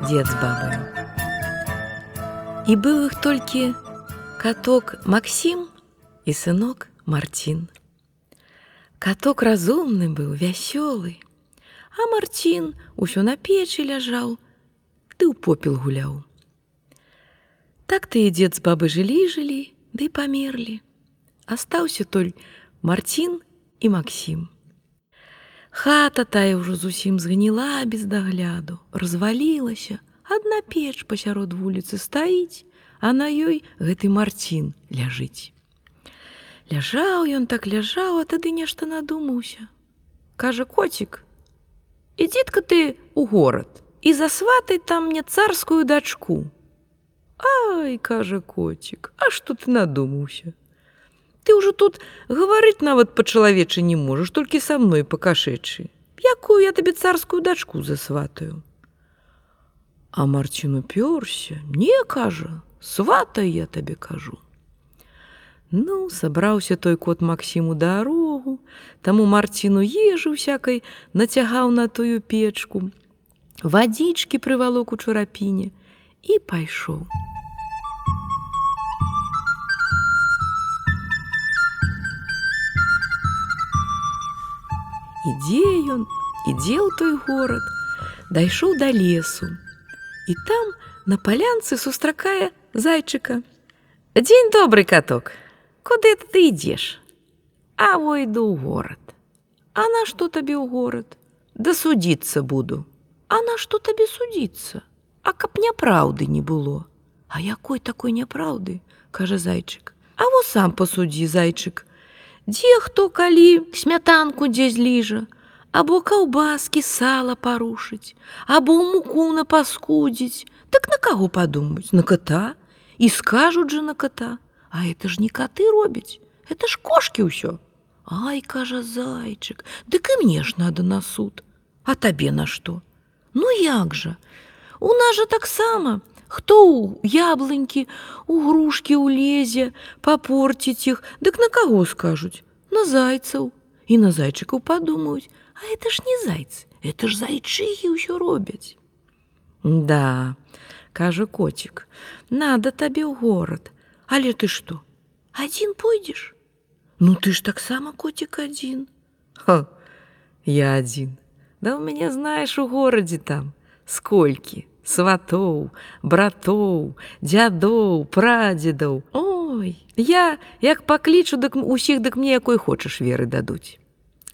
Дзед з бабаю. І быў іх толькі каток Максім і сынок Марцін. Каток разумны быў, вясёлы, а Марцін усё на печы ляжаў, ты ў попел гуляў. Так ты і дзед з бабы жылі жылі, ды да памерлі. Астаўся толь Марцін і Максім. Хата тая ўжо зусім згніла без дагляду, развалілася, адна печ пасярод вуліцы стаіць, а на ёй гэты Марцін ляжыць. Ляжаў ён так ляжаў, а тады нешта надумаўся. Кажа коцік: « Ідзітка ты у горад і засватай там мне царскую дачку. Ай, кажа коцік, А што ты надумаўся? Ты ўжо тут гаварыць нават па-чалавечы не можаш толькі са мной пакашэчы. Якую я табе царскую дачку засватаю. А Марцін упёрся, не кажа, сватай я табе кажу. Ну, сабраўся той кот Максіму дарогу, таму Марціну ежу всякай нацягаў на тую печку, вадзічкі прывалок у чарапіне і пайшоў. Ідзе ён, ідзе ў той горад, дайшоў да лесу. І там на палянцы сустракае зайчыка. Дзень добрый каток, Куды ты ідзеш? А войду ў горад. А на што табе ў горад? Да судзіцца буду. А на што табе судзіцца? А каб няпраўды не было. А якой такой няпраўды, кажа зайчык. А во сам пасудзі зайчык, Дзе хто калі смятанку дзе зліжа, або каўбаскі сала парушыць, або муку на паскудзіць, так на каго падумаць, на кота і скажуць жа на кота, А это ж не каты робяць, это ж кошки ўсё. Ай, кажа зайчык, Дык і мне ж надо на суд, А табе на што? Ну як жа? У нас жа таксама, Хто ў яблынькі, у грушкі ўлезе, папорціць іх, дык на каго скажуць, на зайцаў і на зайчыкаў падумаюць, А это ж не зайцы, это ж зайчыхі ўсё робяць. Да, кажа коцік, надо табе ў горад, але ты што? Адзін пойдзеш? Ну ты ж таксама коцік адзін. Ха, я адзін. Да ў мяне знаеш у горадзе там, сколькі Сватоў, братоў, дзядоў, прадзедаў. Ой, я як паклічу дык усіх дык мне якой хочаш веры дадуць.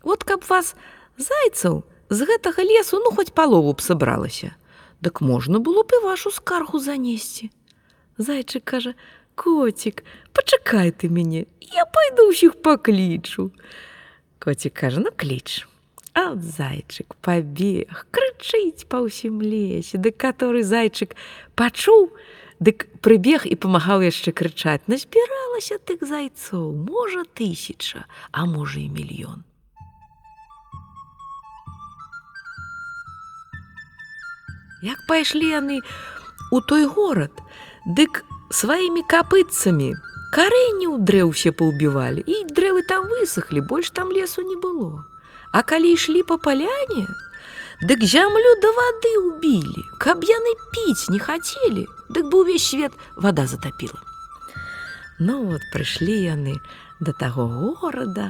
Вот каб вас зайцаў з гэтага лесу ну хоць палову б сабралася, Дык можна было б і вашу скаргу занесці. Зайчык кажа: коцік, пачакай ты мяне, я пайду ўсіх паклічу. Коцік кажа, ну кліч. А зайчык пабег, крычыць па ўсім лесе, дык который зайчык пачуў, дык прыбег і памагаў яшчэ крычаць, назбіралася тых зайцоў, можа тысяча, а можа і мільён. Як пайшлі яны у той горад, дык сваімі капыцамі карэнні ў дрэўсе паўбівалі і дрэвы там высохлі, больш там лесу не было. А калі ішлі па паляне, Дык зямлю да вады ўбілі, каб яны піць не хацелі, Дык бы ўвесь свет вода затапіла. Ну вот прыйшлі яны да таго горада,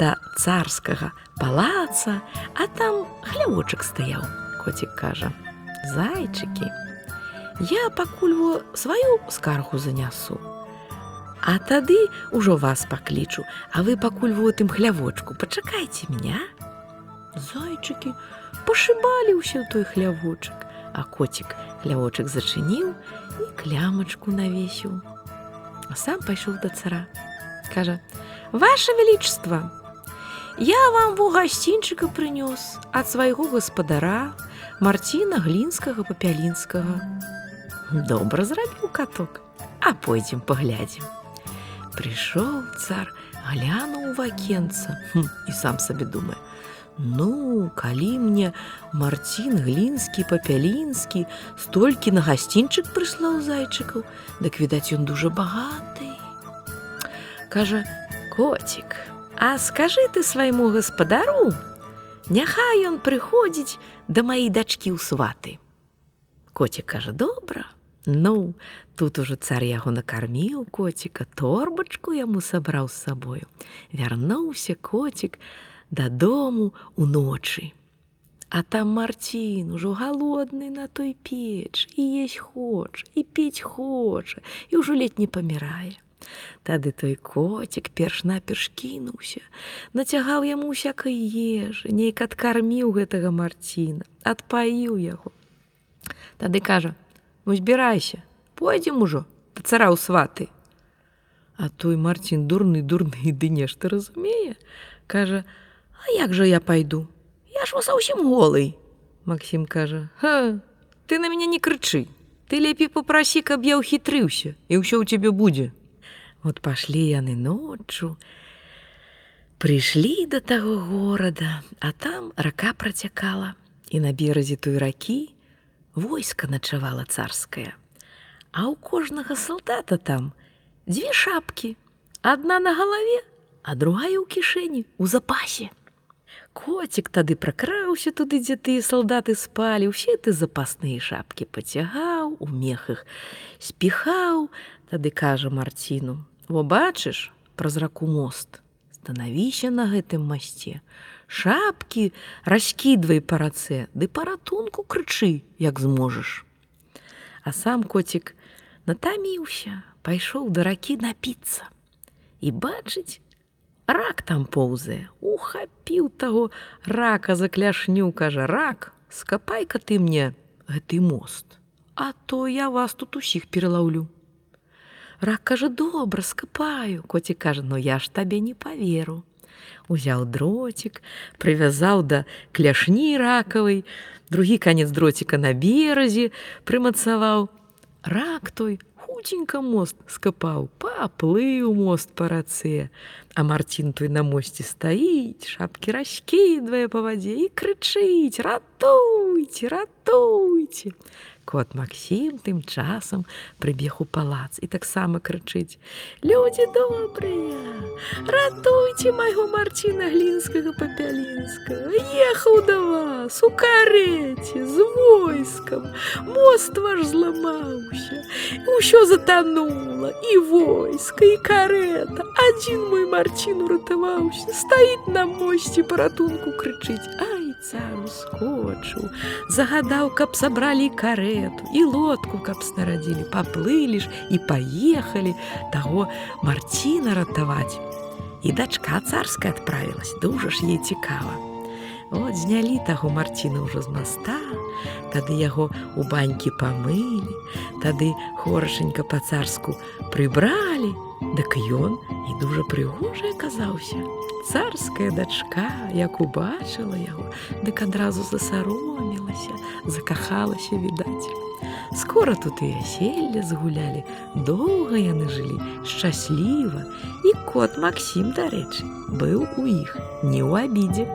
да царскага палаца, а там хлявочак стаяў, коцік кажа: Зайчыкі, Я пакуль сваю скаргу занясу. А тады ўжо вас паклічу, а вы пакуль во тым хлявочку, пачакайце меня. Зайчыкі пашыбалі ўсё той хлявочак, а коцік хлявочак зачыніў і клямачку навесіў. А сам пайшоў да цара. Кажа: « Ваше величество, Я вам во гасцінчыка прынёс ад свайго гаспадара Марціна глінскага папялінскага. Добра зрабіў каток, а пойдзем паглядзім. Прыйшоў цар, глянуў вакенца і сам сабе думае: Ну, калі мне Марцін глінскі папялінскі столькі на гасцінчык прыслаў зайчыкаў, дык відаць ён дужа багаты. Кажа: коцік, А скажы ты свайму гаспадару, Няхай ён прыходзіць да маей дачкі ў сваты. Коцік кажа: добра. Ну, тут ужо цар яго накарміў коціка, торбачку яму сабраў з сабою. Вярнуўся коцік дадому уночы. А там Марцін ужо галодны на той печ і есть хоча, і піць хоча, і ўжо ледь не памірае. Тады той коцік перш-наперш кінуўся, нацягаў яму усякай ежы, нейк адкарміў гэтага Марціна, адпаіў яго. Тады кажа: « Ну збірайся, пойдзем ужо да цара ў сваты. А той Марцін дурны дурны ды нешта разумее, кажа: « А як жа я пайду? Я ж вас зусім голый. Максім кажа: « Ха, ты на мяне не крычы. Ты лепей попрасі, каб я ўхітрыўся і ўсё ў цябе будзе. Вот пашлі яны ноччу, Прыйшлі да таго горада, а там рака працякала, і на беразе той ракі войска начавала царская. А ў кожнага салдата там дзве шапкі, адна на галаве, а другая ў кішэні у запасе. Коцік тады пракраўся туды, дзе тыя салдаты спалі, усе ты запасныя шапкі пацягаў, у мехах спіхаў, тады кажа Марціну: « Во бачыш праз раку мост, станавіся на гэтым масце. Шапкі раскідвай па рацэ, ды па ратунку крычы, як зможаш. А сам коцік натаміўся, пайшоў да ракі напіцца. І бачыць, рак там поўзае, ухапіў таго рака за кляшню, кажа рак, скапай-ка ты мне гэты мост. А то я вас тут усіх пералаўлю. Рак кажа добра скапаю, коці кажа, но я ж табе не паверу. Узяў дроцік, прывязаў да кляшні ракавай, другі канец дроціка на беразе прымацаваў. Рак той хуценька мост скапаў, паплыў мост па рацэ. А Марцін той на мосце стаіць, шапкі раскідвае па вадзе і крычыць: ратуйце, ратуйце. Кот Максім тым часам прыбег у палац і таксама крычыць: « Людзі добрыя, Ратуйце майго Марціна глінскага папялінскага, ехаў да вас у кареце з войскам, мост ваш зламаўся, Усё затанула і войска і карета. Адзін мой Марцін уратаваўся, стаіць на мосце паратунку крычыць: Ай цар ускочыў, загадаў, каб сабралі карету і лодку, каб snaрадзілі, паплылі ж і паехалі таго Марціна ратаваць. І дачка царская адправілась, дужа ж ей цікава. От знялі таго Марціна ўжо з моста, Тады яго у банькі памылі, Тады хорашенька па-царску прыбралі, Дык ён і дужа прыгожа аказаўся. Царская дачка, як убачыла яго, дык адразу засаромілася, закахалася відаць. Скора тут і вяселле згулялі, доўга яны жылі, шчасліва, і кот Максім, дарэчы, быў у іх не ў абідзе.